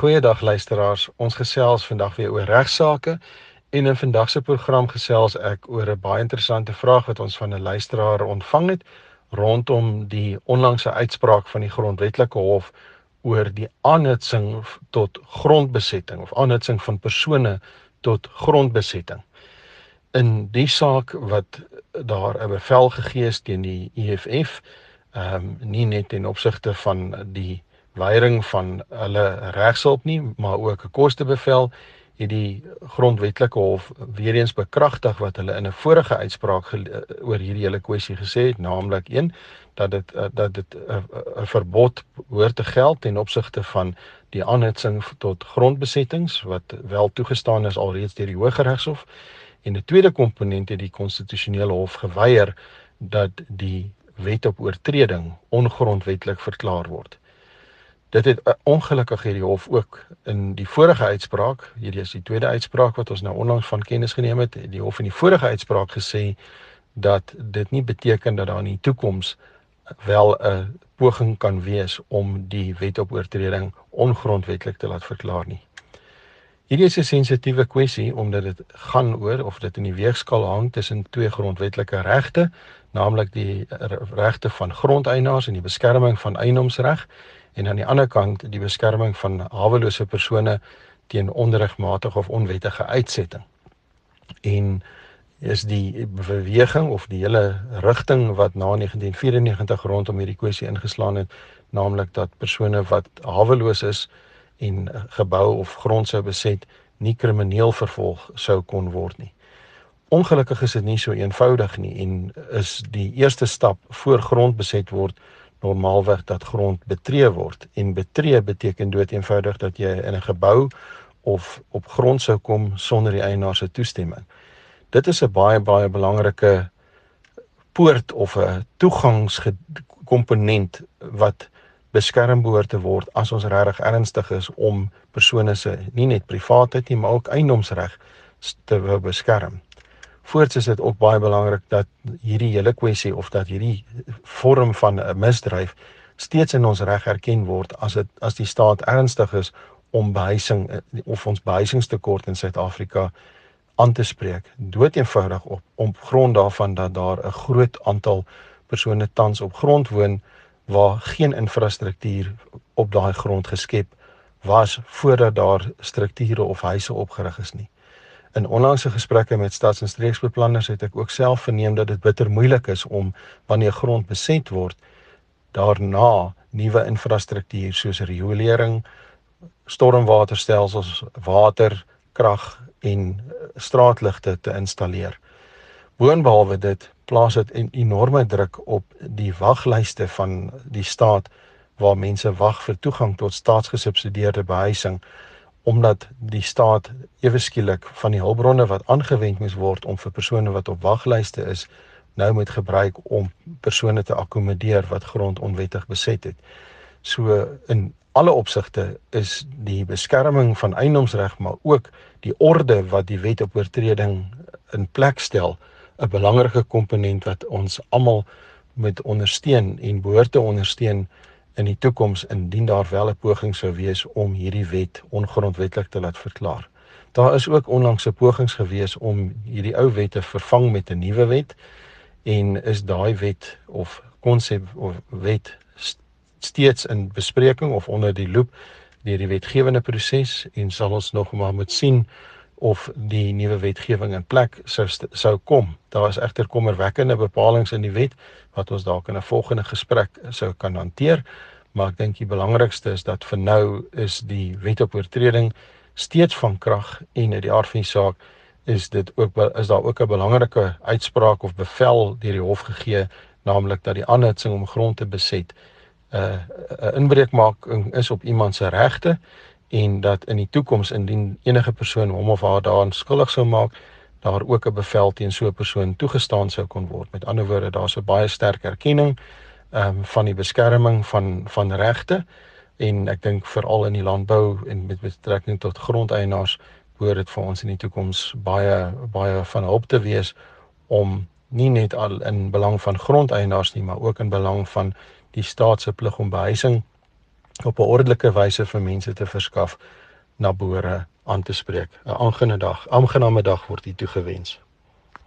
Goeiedag luisteraars. Ons gesels vandag weer oor regsaake en in vandag se program gesels ek oor 'n baie interessante vraag wat ons van 'n luisteraar ontvang het rondom die onlangse uitspraak van die grondwetlike hof oor die aanhitsing tot grondbesetting of aanhitsing van persone tot grondbesetting. In die saak wat daar 'n bevel gegee is teen die EFF, ehm um, nie net ten opsigte van die weiering van hulle regshulp nie, maar ook 'n kostebevel het die grondwetlike hof weer eens bekragtig wat hulle in 'n vorige uitspraak oor hierdie hele kwessie gesê het, naamlik 1 dat dit eh, dat dit 'n verbod hoort te geld ten opsigte van die aanhitsing tot grondbesettings wat wel toegestaan is alreeds deur die Hooggeregshof en 'n tweede komponent het die konstitusionele hof geweier dat die wet op oortreding ongrondwetlik verklaar word. Dit het uh, ongelukkig hierdie hof ook in die vorige uitspraak, hierdie is die tweede uitspraak wat ons nou onlangs van kennis geneem het, die hof in die vorige uitspraak gesê dat dit nie beteken dat daar in die toekoms wel 'n poging kan wees om die wet op oortreding ongrondwetlik te laat verklaar nie. Hierdie is 'n sensitiewe kwessie omdat dit gaan oor of dit in die weegskaal hang tussen twee grondwetlike regte, naamlik die regte van grondeienaars en die beskerming van eienoomsreg en aan die ander kant die beskerming van hawelose persone teen onregmatige of onwettige uitsetting. En is die beweging of die hele rigting wat na 1994 rondom hierdie kwessie ingeslaan het, naamlik dat persone wat haweloos is en gebou of grond sou beset, nie krimineel vervolg sou kon word nie. Ongelukkig is dit nie so eenvoudig nie en is die eerste stap voor grond beset word normaalweg dat grond betree word en betree beteken dood eenvoudig dat jy in 'n gebou of op grond sou kom sonder die eienaar se toestemming. Dit is 'n baie baie belangrike poort of 'n toegangskomponent wat beskerm behoort te word as ons regtig ernstig is om persone se nie net privaatheid nie maar ook eiendomsreg te beskerm. Voorts is dit ook baie belangrik dat hierdie hele kwessie of dat hierdie vorm van 'n misdryf steeds in ons reg erken word as dit as die staat ernstig is om behuising of ons behuisingstekort in Suid-Afrika aan te spreek. Dood eenvoudig op op grond daarvan dat daar 'n groot aantal persone tans op grond woon waar geen infrastruktuur op daai grond geskep was voordat daar strukture of huise opgerig is nie. In onlangse gesprekke met stads- en streeksbeplanners het ek ook self verneem dat dit bitter moeilik is om wanneer grond beset word daarna nuwe infrastruktuur soos riolering, stormwaterstelsels, water, krag en straatligte te installeer. Boonbehalwe dit plaas dit 'n enorme druk op die waglyste van die staat waar mense wag vir toegang tot staatsgesubsidieerde behuising omdat die staat ewe skielik van die hulpbronne wat aangewend moes word om vir persone wat op waglyste is nou moet gebruik om persone te akkommodeer wat grond onwettig beset het. So in alle opsigte is die beskerming van eiendomsreg maar ook die orde wat die wet op oortreding in plek stel 'n belangrike komponent wat ons almal moet ondersteun en behoort te ondersteun in die toekoms indien daar wel 'n poging sou wees om hierdie wet ongrondwettig te laat verklaar. Daar is ook onlangs 'n pogings gewees om hierdie ou wet te vervang met 'n nuwe wet en is daai wet of konsep of wet steeds in bespreking of onder die loop deur die wetgewende proses en sal ons nog maar moet sien of die nuwe wetgewing in plek sou sou kom. Daar is egter kommerwekkende bepalinge in die wet wat ons dalk in 'n volgende gesprek sou kan hanteer, maar ek dink die belangrikste is dat vir nou is die wet op oortreding steeds van krag en uit die aard van die saak is dit ook is daar ook 'n belangrike uitspraak of bevel deur die hof gegee, naamlik dat die aanhitsing om grond te beset 'n uh, 'n inbreukmaking is op iemand se regte en dat in die toekoms indien enige persoon hom of haar daaraan skuldig sou maak, daar ook 'n bevel teen so 'n persoon toegestaan sou kon word. Met ander woorde, daar's 'n baie sterk erkenning ehm um, van die beskerming van van regte en ek dink veral in die landbou en met betrekking tot grondeienaars behoort dit vir ons in die toekoms baie baie van hulp te wees om nie net al in belang van grondeienaars nie, maar ook in belang van die staat se plig om behuising op 'n ordelike wyse vir mense te verskaf na boere aan te spreek. 'n Aangename dag, aangename dag word u toegewens.